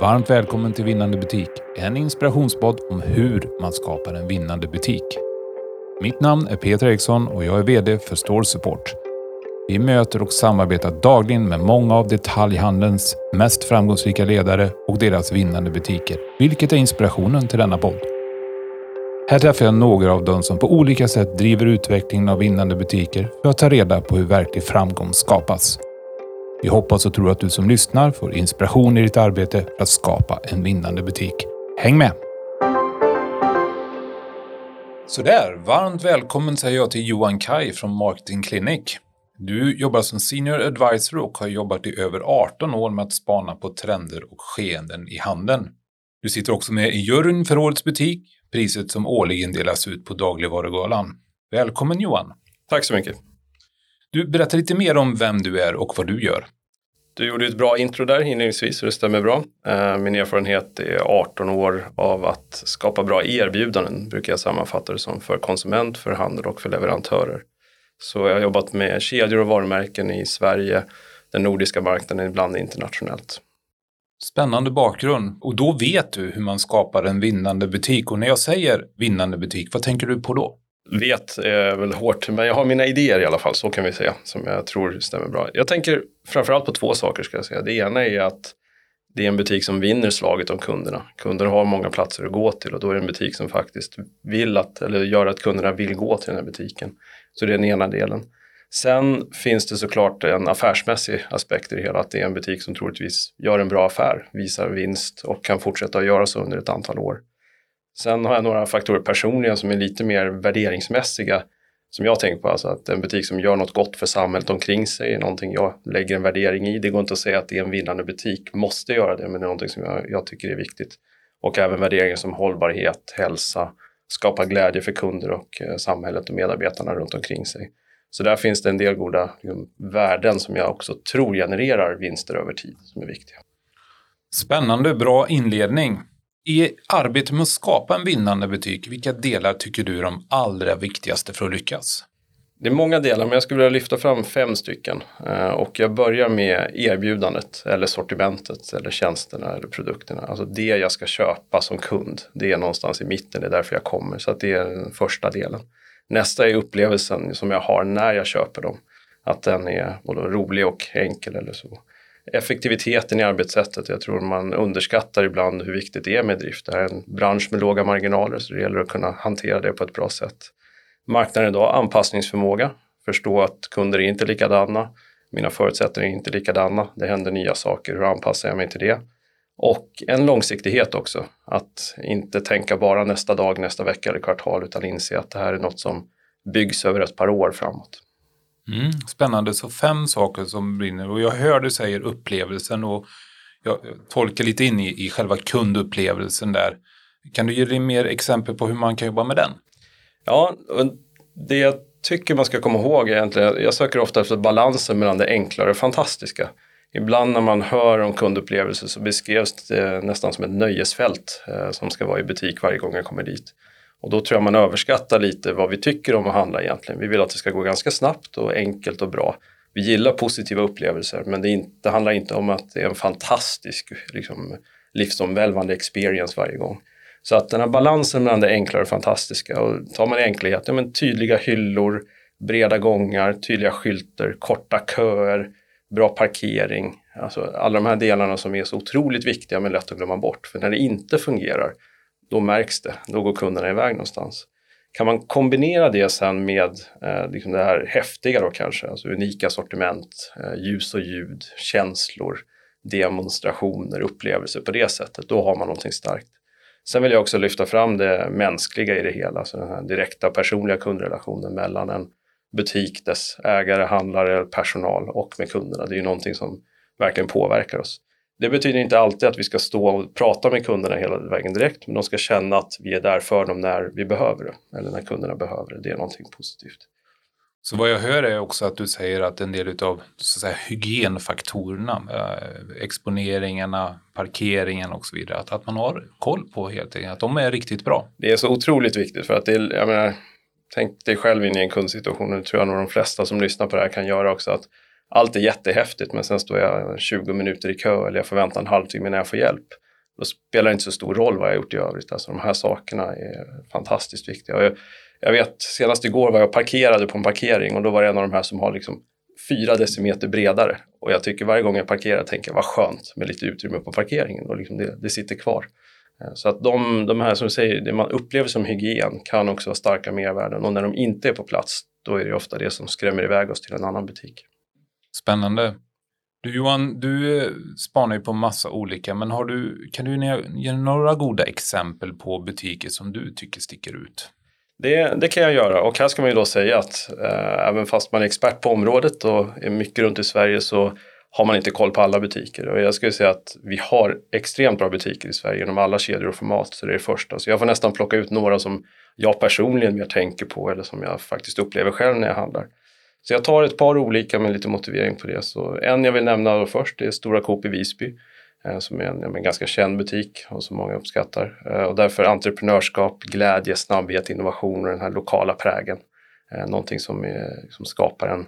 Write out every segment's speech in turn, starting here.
varmt välkommen till Vinnande butik. En inspirationspodd om hur man skapar en vinnande butik. Mitt namn är Peter Eriksson och jag är VD för Store Support. Vi möter och samarbetar dagligen med många av detaljhandelns mest framgångsrika ledare och deras vinnande butiker, vilket är inspirationen till denna podd. Här träffar jag några av dem som på olika sätt driver utvecklingen av vinnande butiker för att ta reda på hur verklig framgång skapas. Vi hoppas och tror att du som lyssnar får inspiration i ditt arbete för att skapa en vinnande butik. Häng med! Sådär, varmt välkommen säger jag till Johan Kaj från Marketing Clinic. Du jobbar som Senior Advisor och har jobbat i över 18 år med att spana på trender och skeenden i handeln. Du sitter också med i juryn för Årets butik, priset som årligen delas ut på Dagligvarugalan. Välkommen Johan! Tack så mycket! Du, berättar lite mer om vem du är och vad du gör. Du gjorde ett bra intro där inledningsvis, så det stämmer bra. Eh, min erfarenhet är 18 år av att skapa bra erbjudanden, brukar jag sammanfatta det som, för konsument, för handel och för leverantörer. Så jag har jobbat med kedjor och varumärken i Sverige, den nordiska marknaden, ibland internationellt. Spännande bakgrund. Och då vet du hur man skapar en vinnande butik. Och när jag säger vinnande butik, vad tänker du på då? Vet är väl hårt, men jag har mina idéer i alla fall, så kan vi säga, som jag tror stämmer bra. Jag tänker framförallt på två saker ska jag säga. Det ena är att det är en butik som vinner slaget om kunderna. Kunderna har många platser att gå till och då är det en butik som faktiskt vill att, eller gör att kunderna vill gå till den här butiken. Så det är den ena delen. Sen finns det såklart en affärsmässig aspekt i det hela, att det är en butik som troligtvis gör en bra affär, visar vinst och kan fortsätta att göra så under ett antal år. Sen har jag några faktorer personligen som är lite mer värderingsmässiga som jag tänker på. Alltså att en butik som gör något gott för samhället omkring sig är någonting jag lägger en värdering i. Det går inte att säga att det är en vinnande butik, måste göra det, men det är någonting som jag, jag tycker är viktigt. Och även värderingar som hållbarhet, hälsa, skapa glädje för kunder och eh, samhället och medarbetarna runt omkring sig. Så där finns det en del goda liksom, värden som jag också tror genererar vinster över tid som är viktiga. Spännande, bra inledning. I arbetet med att skapa en vinnande butik, vilka delar tycker du är de allra viktigaste för att lyckas? Det är många delar, men jag skulle vilja lyfta fram fem stycken. Eh, och jag börjar med erbjudandet, eller sortimentet, eller tjänsterna eller produkterna. Alltså det jag ska köpa som kund, det är någonstans i mitten, det är därför jag kommer. Så att det är den första delen. Nästa är upplevelsen som jag har när jag köper dem. Att den är både rolig och enkel eller så effektiviteten i arbetssättet. Jag tror man underskattar ibland hur viktigt det är med drift. Det här är en bransch med låga marginaler så det gäller att kunna hantera det på ett bra sätt. Marknaden idag, anpassningsförmåga, förstå att kunder är inte likadana, mina förutsättningar är inte likadana, det händer nya saker, hur anpassar jag mig till det? Och en långsiktighet också, att inte tänka bara nästa dag, nästa vecka eller kvartal utan inse att det här är något som byggs över ett par år framåt. Mm, spännande, så fem saker som brinner och jag hör du säger upplevelsen och jag tolkar lite in i, i själva kundupplevelsen där. Kan du ge dig mer exempel på hur man kan jobba med den? Ja, det jag tycker man ska komma ihåg egentligen, jag söker ofta efter balansen mellan det enkla och det fantastiska. Ibland när man hör om kundupplevelser så beskrevs det nästan som ett nöjesfält eh, som ska vara i butik varje gång jag kommer dit. Och då tror jag man överskattar lite vad vi tycker om att handla egentligen. Vi vill att det ska gå ganska snabbt och enkelt och bra. Vi gillar positiva upplevelser men det, inte, det handlar inte om att det är en fantastisk liksom, livsomvälvande experience varje gång. Så att den här balansen mellan det enkla och det fantastiska och tar man enkelhet, ja, men tydliga hyllor, breda gångar, tydliga skyltar, korta köer, bra parkering. Alltså alla de här delarna som är så otroligt viktiga men lätt att glömma bort. För när det inte fungerar, då märks det. Då går kunderna iväg någonstans. Kan man kombinera det sen med eh, liksom det här häftiga då kanske, alltså unika sortiment, eh, ljus och ljud, känslor, demonstrationer, upplevelser på det sättet, då har man någonting starkt. Sen vill jag också lyfta fram det mänskliga i det hela, alltså den här direkta personliga kundrelationen mellan en butik, dess ägare, handlare, personal och med kunderna. Det är ju någonting som verkligen påverkar oss. Det betyder inte alltid att vi ska stå och prata med kunderna hela vägen direkt, men de ska känna att vi är där för dem när vi behöver det, eller när kunderna behöver det. Det är någonting positivt. Så vad jag hör är också att du säger att en del av så att säga, hygienfaktorerna, eh, exponeringarna, parkeringen och så vidare, att, att man har koll på helt enkelt, att de är riktigt bra. Det är så otroligt viktigt för att det är, jag menar, tänk dig själv in i en kundsituation, det tror jag nog de flesta som lyssnar på det här kan göra också, att allt är jättehäftigt men sen står jag 20 minuter i kö eller jag får vänta en halvtimme innan jag får hjälp. Då spelar det inte så stor roll vad jag gjort i övrigt. Alltså de här sakerna är fantastiskt viktiga. Jag, jag, vet, senast igår var jag parkerade på en parkering och då var det en av de här som har liksom fyra decimeter bredare. Och jag tycker varje gång jag parkerar tänker jag vad skönt med lite utrymme på parkeringen och liksom det, det sitter kvar. Eh, så att de, de här som du säger, det man upplever som hygien kan också vara starka mervärden och när de inte är på plats då är det ofta det som skrämmer iväg oss till en annan butik. Spännande. Du Johan, du eh, spanar ju på massa olika, men har du, kan du ge några goda exempel på butiker som du tycker sticker ut? Det, det kan jag göra och här ska man ju då säga att eh, även fast man är expert på området och är mycket runt i Sverige så har man inte koll på alla butiker. Och jag skulle säga att vi har extremt bra butiker i Sverige genom alla kedjor och format. Så det är det första. Så jag får nästan plocka ut några som jag personligen mer tänker på eller som jag faktiskt upplever själv när jag handlar. Så jag tar ett par olika med lite motivering på det. Så en jag vill nämna då först det är Stora Coop i Visby. Eh, som är en, en, ganska känd butik och som många uppskattar. Eh, och därför entreprenörskap, glädje, snabbhet, innovation och den här lokala prägen. Eh, någonting som, är, som skapar en,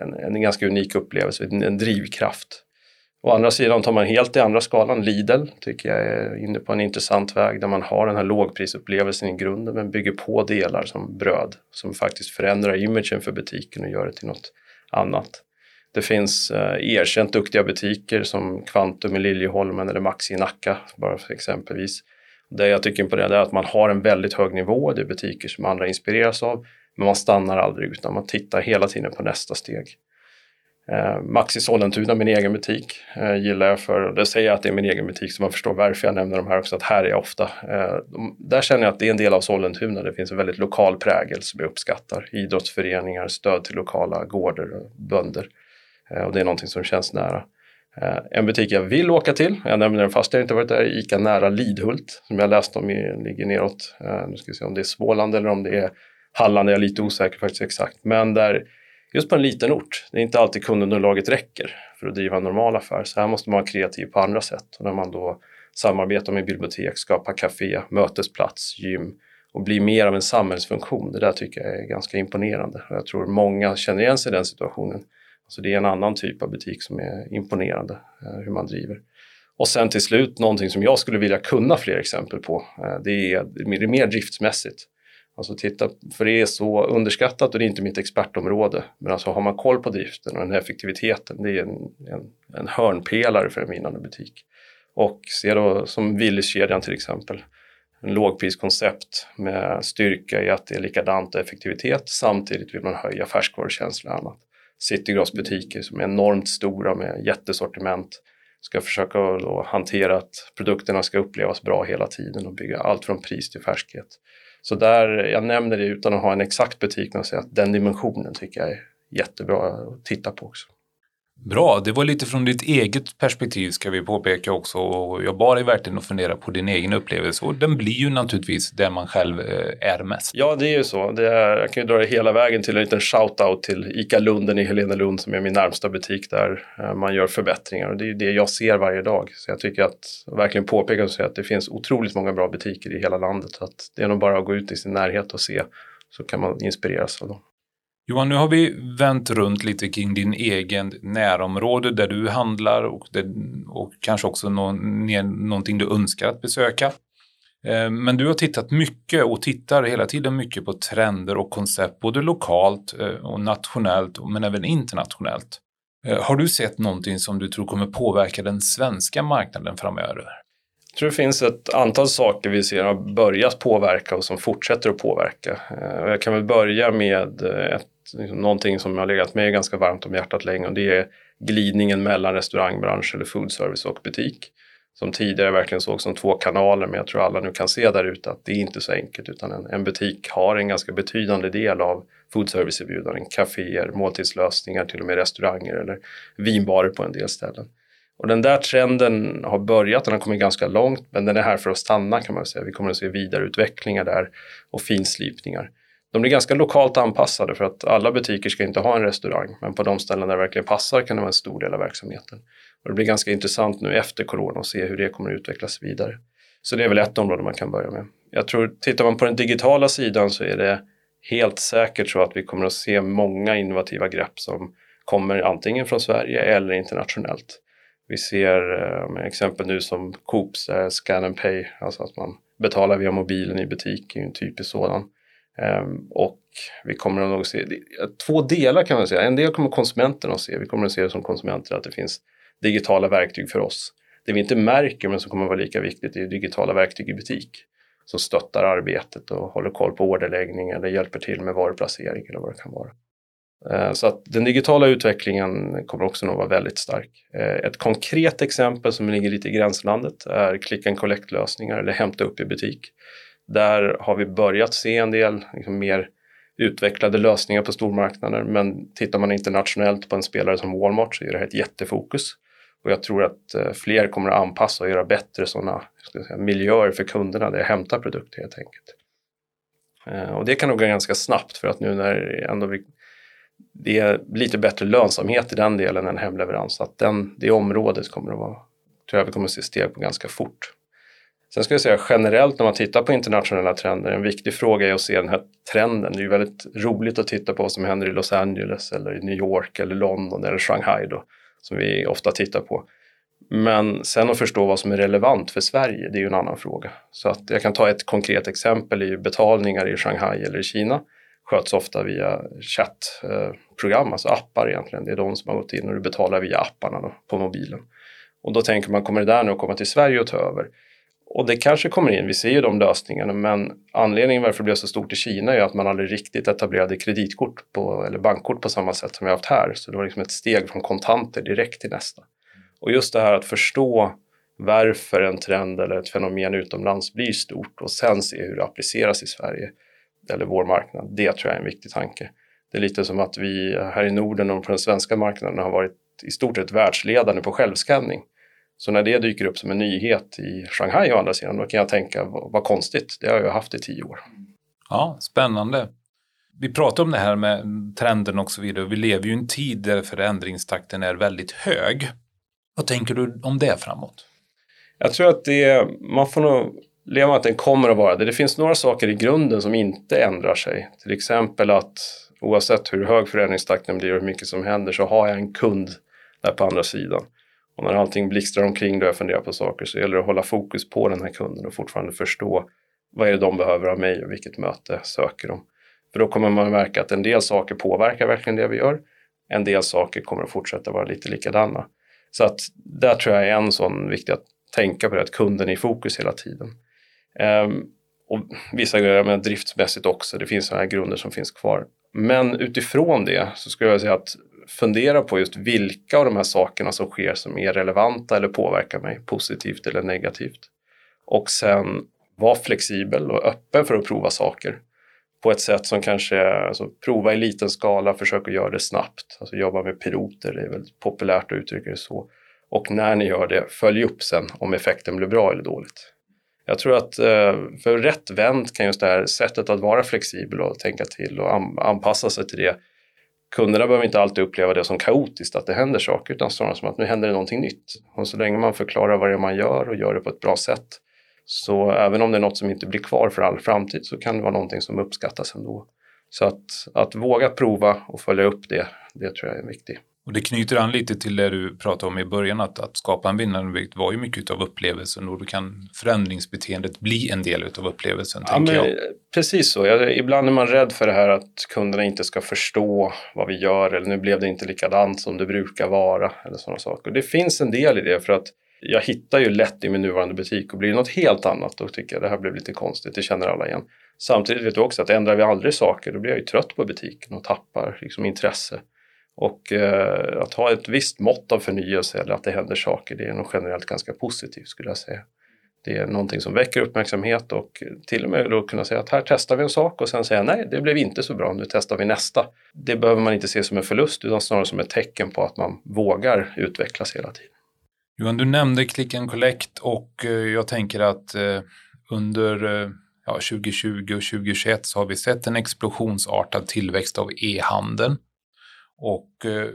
en, en ganska unik upplevelse, en, en drivkraft. Å andra sidan tar man helt i andra skalan, Lidl tycker jag är inne på en intressant väg där man har den här lågprisupplevelsen i grunden men bygger på delar som bröd som faktiskt förändrar imagen för butiken och gör det till något annat. Det finns eh, erkänt duktiga butiker som Kvantum i Liljeholmen eller Maxi i Nacka, bara för exempelvis. Det jag tycker på det är att man har en väldigt hög nivå, det är butiker som andra inspireras av, men man stannar aldrig utan man tittar hela tiden på nästa steg. Eh, Maxi Sollentuna, min egen butik, eh, gillar jag för, och det säger jag att det är min egen butik så man förstår varför jag nämner de här också, att här är jag ofta. Eh, de, där känner jag att det är en del av Sollentuna, det finns en väldigt lokal prägel som jag uppskattar. Idrottsföreningar, stöd till lokala gårdar och bönder. Eh, och det är någonting som känns nära. Eh, en butik jag vill åka till, jag nämner den fast jag inte varit där, är ICA nära Lidhult som jag läst om i, ligger neråt. Eh, nu ska vi se om det är Småland eller om det är Halland, jag är lite osäker faktiskt exakt. Men där, just på en liten ort, det är inte alltid kundunderlaget räcker för att driva en normal affär. Så här måste man vara kreativ på andra sätt. Och när man då samarbetar med bibliotek, skapar café, mötesplats, gym och blir mer av en samhällsfunktion. Det där tycker jag är ganska imponerande. Och jag tror många känner igen sig i den situationen. Alltså det är en annan typ av butik som är imponerande eh, hur man driver. Och sen till slut någonting som jag skulle vilja kunna fler exempel på. Eh, det är, det är mer driftsmässigt. Alltså titta, för det är så underskattat och det är inte mitt expertområde. Men alltså har man koll på driften och den här effektiviteten, det är en, en, en hörnpelare för en vinnande butik. Och se då som Willyskedjan till exempel, en lågpriskoncept med styrka i att det är likadant och effektivitet. Samtidigt vill man höja färskvarukänsla och annat. Citygross butiker som är enormt stora med jättesortiment ska försöka då hantera att produkterna ska upplevas bra hela tiden och bygga allt från pris till färskhet. Så där, jag nämner det utan att ha en exakt butik, men att säga att den dimensionen tycker jag är jättebra att titta på också. Bra, det var lite från ditt eget perspektiv ska vi påpeka också och jag bad dig verkligen att fundera på din egen upplevelse och den blir ju naturligtvis där man själv eh, är mest. Ja, det är ju så. Det är, jag kan ju dra det hela vägen till en liten shout-out till ICA Lunden i Helenelund som är min närmsta butik där eh, man gör förbättringar och det är ju det jag ser varje dag. Så jag tycker att verkligen påpeka och säga att det finns otroligt många bra butiker i hela landet. Så att det är nog bara att gå ut i sin närhet och se så kan man inspireras av dem. Johan, nu har vi vänt runt lite kring din egen närområde där du handlar och, det, och kanske också någon, någonting du önskar att besöka. Eh, men du har tittat mycket och tittar hela tiden mycket på trender och koncept, både lokalt eh, och nationellt, men även internationellt. Eh, har du sett någonting som du tror kommer påverka den svenska marknaden framöver? Jag tror det finns ett antal saker vi ser har börjat påverka och som fortsätter att påverka. Eh, jag kan väl börja med eh, ett liksom, någonting som har legat mig ganska varmt om hjärtat länge och det är glidningen mellan restaurangbransch eller foodservice och butik. Som tidigare verkligen såg som två kanaler men jag tror alla nu kan se där ute att det är inte så enkelt utan en, en butik har en ganska betydande del av foodserviceerbjudanden, kaféer, måltidslösningar, till och med restauranger eller vinbarer på en del ställen. Och den där trenden har börjat, den har kommit ganska långt men den är här för att stanna kan man säga. Vi kommer att se vidareutvecklingar där och finslipningar. De blir ganska lokalt anpassade för att alla butiker ska inte ha en restaurang. Men på de ställen där det verkligen passar kan det vara en stor del av verksamheten. Och det blir ganska intressant nu efter corona att se hur det kommer att utvecklas vidare. Så det är väl ett område man kan börja med. Jag tror, tittar man på den digitala sidan så är det helt säkert så att vi kommer att se många innovativa grepp som kommer antingen från Sverige eller internationellt. Vi ser eh, exempel nu som Coops eh, Scan and Pay, alltså att man betalar via mobilen i butik, är en typisk sådan. Ehm, och vi kommer att nog se två delar kan man säga. En del kommer konsumenterna att se. Vi kommer att se det som konsumenter att det finns digitala verktyg för oss. Det vi inte märker men som kommer att vara lika viktigt är digitala verktyg i butik som stöttar arbetet och håller koll på orderläggning eller hjälper till med varuplacering eller vad det kan vara. Eh, så att den digitala utvecklingen kommer också nog vara väldigt stark. Eh, ett konkret exempel som ligger lite i gränslandet är click and collect lösningar eller hämta upp i butik. Där har vi börjat se en del liksom, mer utvecklade lösningar på stormarknader men tittar man internationellt på en spelare som Walmart så är det här ett jättefokus. Och jag tror att eh, fler kommer att anpassa och göra bättre sådana miljöer för kunderna där jag hämtar produkter helt enkelt. Och det kan nog gå ganska snabbt för att nu när ändå vi det är lite bättre lönsamhet i den delen än hemleverans. Så att den, det området kommer att vara, tror jag vi kommer att se steg på ganska fort. Sen ska jag säga generellt när man tittar på internationella trender, en viktig fråga är att se den här trenden. Det är ju väldigt roligt att titta på vad som händer i Los Angeles eller i New York eller London eller Shanghai då, som vi ofta tittar på. Men sen att förstå vad som är relevant för Sverige, det är ju en annan fråga. Så att jag kan ta ett konkret exempel i betalningar i Shanghai eller i Kina sköts ofta via chattprogram, alltså appar egentligen. Det är de som har gått in och du betalar via apparna då, på mobilen. Och då tänker man, kommer det där nu att komma till Sverige och ta över? Och det kanske kommer in, vi ser ju de lösningarna, men anledningen varför det blev så stort i Kina är att man aldrig riktigt etablerade kreditkort på, eller bankkort på samma sätt som vi har haft här. Så det var liksom ett steg från kontanter direkt till nästa. Och just det här att förstå varför en trend eller ett fenomen utomlands blir stort och sen se hur det appliceras i Sverige eller vår marknad. Det tror jag är en viktig tanke. Det är lite som att vi här i Norden och på den svenska marknaden har varit i stort sett världsledande på självskanning. Så när det dyker upp som en nyhet i Shanghai å andra sidan, då kan jag tänka vad, konstigt, det har jag haft i tio år. Ja, spännande. Vi pratar om det här med trenden och så vidare. Vi lever ju i en tid där förändringstakten är väldigt hög. Vad tänker du om det framåt? Jag tror att det, man får nog leva med att den kommer att vara det. Det finns några saker i grunden som inte ändrar sig. Till exempel att oavsett hur hög förändringstakten blir och hur mycket som händer så har jag en kund där på andra sidan. Och när allting blixtrar omkring då jag funderar på saker så gäller det att hålla fokus på den här kunden och fortfarande förstå vad är det de behöver av mig och vilket möte söker de. För då kommer man märka att en del saker påverkar verkligen det vi gör. En del saker kommer att fortsätta vara lite likadana. Så att där tror jag är en sån viktig att tänka på det, att kunden är i fokus hela tiden. Ehm, och vissa grejer men driftsmässigt också, det finns sådana här grunder som finns kvar. Men utifrån det så skulle jag säga att fundera på just vilka av de här sakerna som sker som är relevanta eller påverkar mig positivt eller negativt. Och sen vara flexibel och öppen för att prova saker på ett sätt som kanske, alltså prova i liten skala, försök att göra det snabbt. Alltså jobba med piloter, det är väldigt populärt att uttrycka det så. Och när ni gör det, följ upp sen om effekten blir bra eller dåligt. Jag tror att eh, för rätt vänt kan just det här sättet att vara flexibel och tänka till och anpassa sig till det. Kunderna behöver inte alltid uppleva det som kaotiskt, att det händer saker, utan snarare som att nu händer det någonting nytt. Och så länge man förklarar vad det är man gör och gör det på ett bra sätt, så även om det är något som inte blir kvar för all framtid så kan det vara någonting som uppskattas ändå. Så att, att våga prova och följa upp det, det tror jag är viktigt. Och det knyter an lite till det du pratade om i början, att, att skapa en vinnande var ju mycket av upplevelsen och då kan förändringsbeteendet bli en del av upplevelsen, ja, tänker jag. Precis så. Jag, ibland är man rädd för det här att kunderna inte ska förstå vad vi gör eller nu blev det inte likadant som det brukar vara eller sådana saker. Det finns en del i det för att jag hittar ju lätt i min nuvarande butik och blir något helt annat då tycker jag det här blev lite konstigt, det känner alla igen. Samtidigt vet du också att ändrar vi aldrig saker då blir jag ju trött på butiken och tappar liksom intresse. Och eh, att ha ett visst mått av förnyelse eller att det händer saker, det är nog generellt ganska positivt skulle jag säga. Det är någonting som väcker uppmärksamhet och till och med då kunna säga att här testar vi en sak och sen säga nej, det blev inte så bra, nu testar vi nästa. Det behöver man inte se som en förlust utan snarare som ett tecken på att man vågar utvecklas hela tiden. Johan, du nämnde Click and Collect och eh, jag tänker att eh, under eh, ja, 2020 och 2021 så har vi sett en explosionsartad tillväxt av e-handeln. Och eh,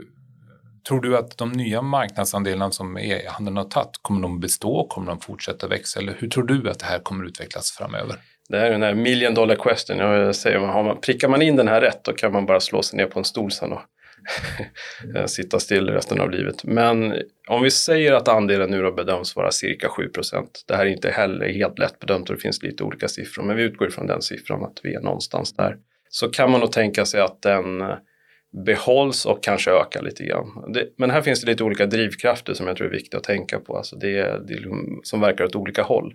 tror du att de nya marknadsandelarna som e-handeln har tagit, kommer de bestå? Kommer de fortsätta växa? Eller hur tror du att det här kommer utvecklas framöver? Det här är den här million dollar question. Jag säger, har man, prickar man in den här rätt då kan man bara slå sig ner på en stol sen och sitta still resten av livet. Men om vi säger att andelen nu då bedöms vara cirka 7 procent, Det här är inte heller helt lätt bedömt och det finns lite olika siffror, men vi utgår ifrån den siffran att vi är någonstans där. Så kan man nog tänka sig att den eh, behålls och kanske ökar lite grann. Det, men här finns det lite olika drivkrafter som jag tror är viktiga att tänka på, alltså det, det liksom som verkar åt olika håll.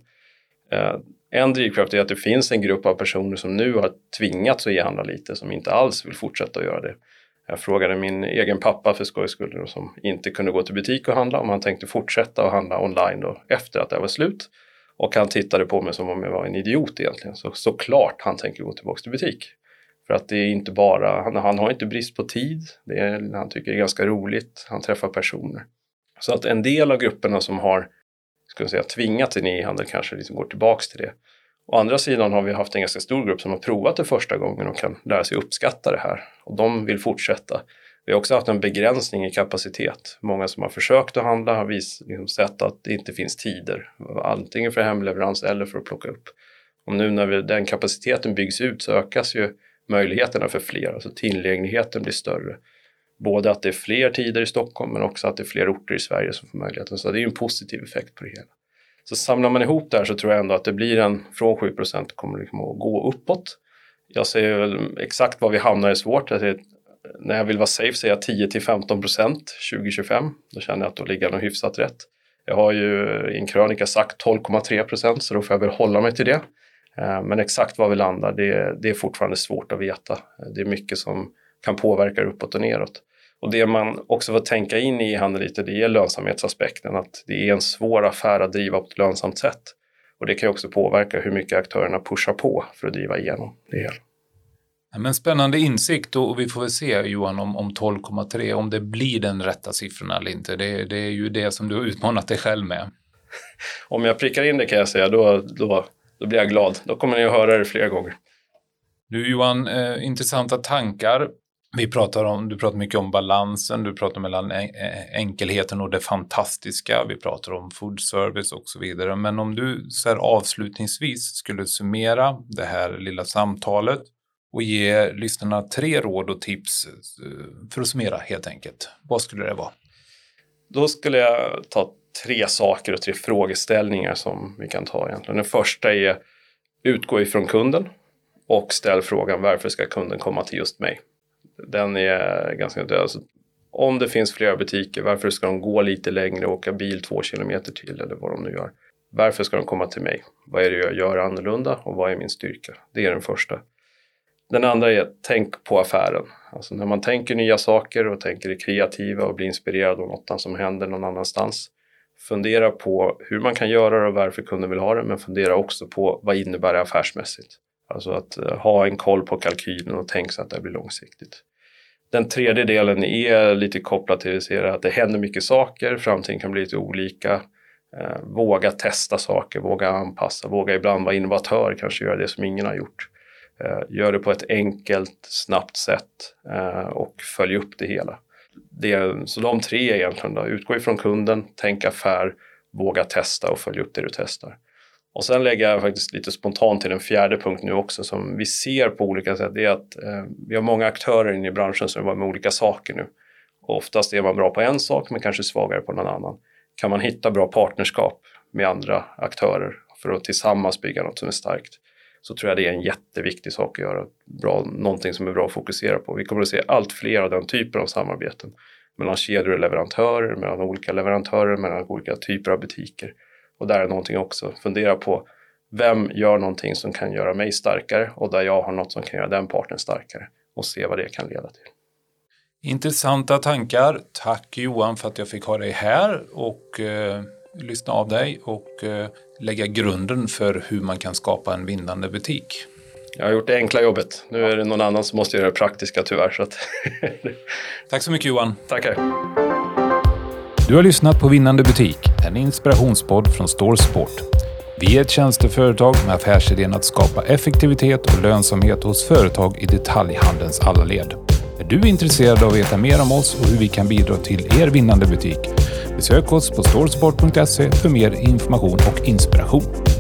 Eh, en drivkraft är att det finns en grupp av personer som nu har tvingats att e-handla lite, som inte alls vill fortsätta att göra det. Jag frågade min egen pappa för skojs skull som inte kunde gå till butik och handla om han tänkte fortsätta att handla online då efter att det var slut. Och han tittade på mig som om jag var en idiot egentligen. Så såklart han tänker gå tillbaka till butik. För att det är inte bara, han, han har inte brist på tid, det är, han tycker det är ganska roligt, han träffar personer. Så att en del av grupperna som har ska jag säga, tvingat in e-handel kanske liksom går tillbaks till det. Å andra sidan har vi haft en ganska stor grupp som har provat det första gången och kan lära sig uppskatta det här. Och de vill fortsätta. Vi har också haft en begränsning i kapacitet. Många som har försökt att handla har vis, liksom sett att det inte finns tider. Antingen för hemleverans eller för att plocka upp. Och nu när vi, den kapaciteten byggs ut så ökas ju möjligheterna för fler. Alltså tillgängligheten blir större. Både att det är fler tider i Stockholm men också att det är fler orter i Sverige som får möjligheten. Så det är en positiv effekt på det hela. Så samlar man ihop det här så tror jag ändå att det blir en, från 7% kommer liksom att gå uppåt. Jag säger väl exakt var vi hamnar är svårt. Jag säger, när jag vill vara safe säger jag 10 till 15 procent 2025. Då känner jag att då ligger jag nog hyfsat rätt. Jag har ju i en krönika sagt 12,3 procent så då får jag väl hålla mig till det. Eh, men exakt var vi landar, det, det är fortfarande svårt att veta. Det är mycket som kan påverka uppåt och neråt. Och det man också får tänka in i handeln lite, det är lönsamhetsaspekten, att det är en svår affär att driva på ett lönsamt sätt. Och det kan också påverka hur mycket aktörerna pushar på för att driva igenom det hela. Men spännande insikt och vi får väl se Johan om, om 12,3 om det blir den rätta siffran eller inte. Det, det, är ju det som du har utmanat dig själv med. om jag prickar in det kan jag säga, då, då, då blir jag glad. Då kommer ni att höra det flera gånger. Du Johan, eh, intressanta tankar. Vi pratar om, du pratar mycket om balansen, du pratar mellan enkelheten och det fantastiska. Vi pratar om food service och så vidare. Men om du så här, avslutningsvis skulle summera det här lilla samtalet och ge lyssnarna tre råd och tips eh, för att summera helt enkelt. Vad skulle det vara? Då skulle jag ta tre saker och tre frågeställningar som vi kan ta egentligen. Den första är utgå ifrån kunden och ställ frågan varför ska kunden komma till just mig? den är ganska död. Alltså, om det finns flera butiker, varför ska de gå lite längre och åka bil två kilometer till eller vad de nu gör? Varför ska de komma till mig? Vad är det jag gör annorlunda och vad är min styrka? Det är den första. Den andra är tänk på affären. Alltså när man tänker nya saker och tänker det kreativa och blir inspirerad av något som händer någon annanstans. Fundera på hur man kan göra det och varför kunden vill ha det, men fundera också på vad innebär det affärsmässigt? Alltså att eh, ha en koll på kalkylen och tänk så att det blir långsiktigt. Den tredje delen är lite kopplad till att det händer mycket saker, framtiden kan bli lite olika. Eh, våga testa saker, våga anpassa, våga ibland vara innovatör, kanske göra det som ingen har gjort. Eh, gör det på ett enkelt, snabbt sätt och följ upp det hela. Det, så de tre egentligen då, utgå ifrån kunden, tänk affär, våga testa och följ upp det du testar. Och sen lägger jag faktiskt lite spontant till en fjärde punkt nu också som vi ser på olika sätt. Det är att eh, vi har många aktörer inne i branschen som jobbar med olika saker nu. Och oftast är man bra på en sak men kanske svagare på någon annan. Kan man hitta bra partnerskap med andra aktörer för att tillsammans bygga något som är starkt så tror jag det är en jätteviktig sak att göra. Bra, någonting som är bra att fokusera på. Vi kommer att se allt fler av den typen av samarbeten mellan kedjor och leverantörer, mellan olika leverantörer, mellan olika typer av butiker. Och där är någonting också. Fundera på vem gör någonting som kan göra mig starkare och där jag har något som kan göra den parten starkare och se vad det kan leda till. Intressanta tankar. Tack Johan för att jag fick ha dig här och eh, lyssna av dig och eh, lägga grunden för hur man kan skapa en vinnande butik. Jag har gjort det enkla jobbet. Nu är det någon annan som måste göra det praktiska tyvärr. Så att Tack så mycket Johan. Tackar. Du har lyssnat på Vinnande butik, en inspirationspodd från Store Sport. Vi är ett tjänsteföretag med affärsidén att skapa effektivitet och lönsamhet hos företag i detaljhandelns alla led. Är du intresserad av att veta mer om oss och hur vi kan bidra till er vinnande butik? Besök oss på storesport.se för mer information och inspiration.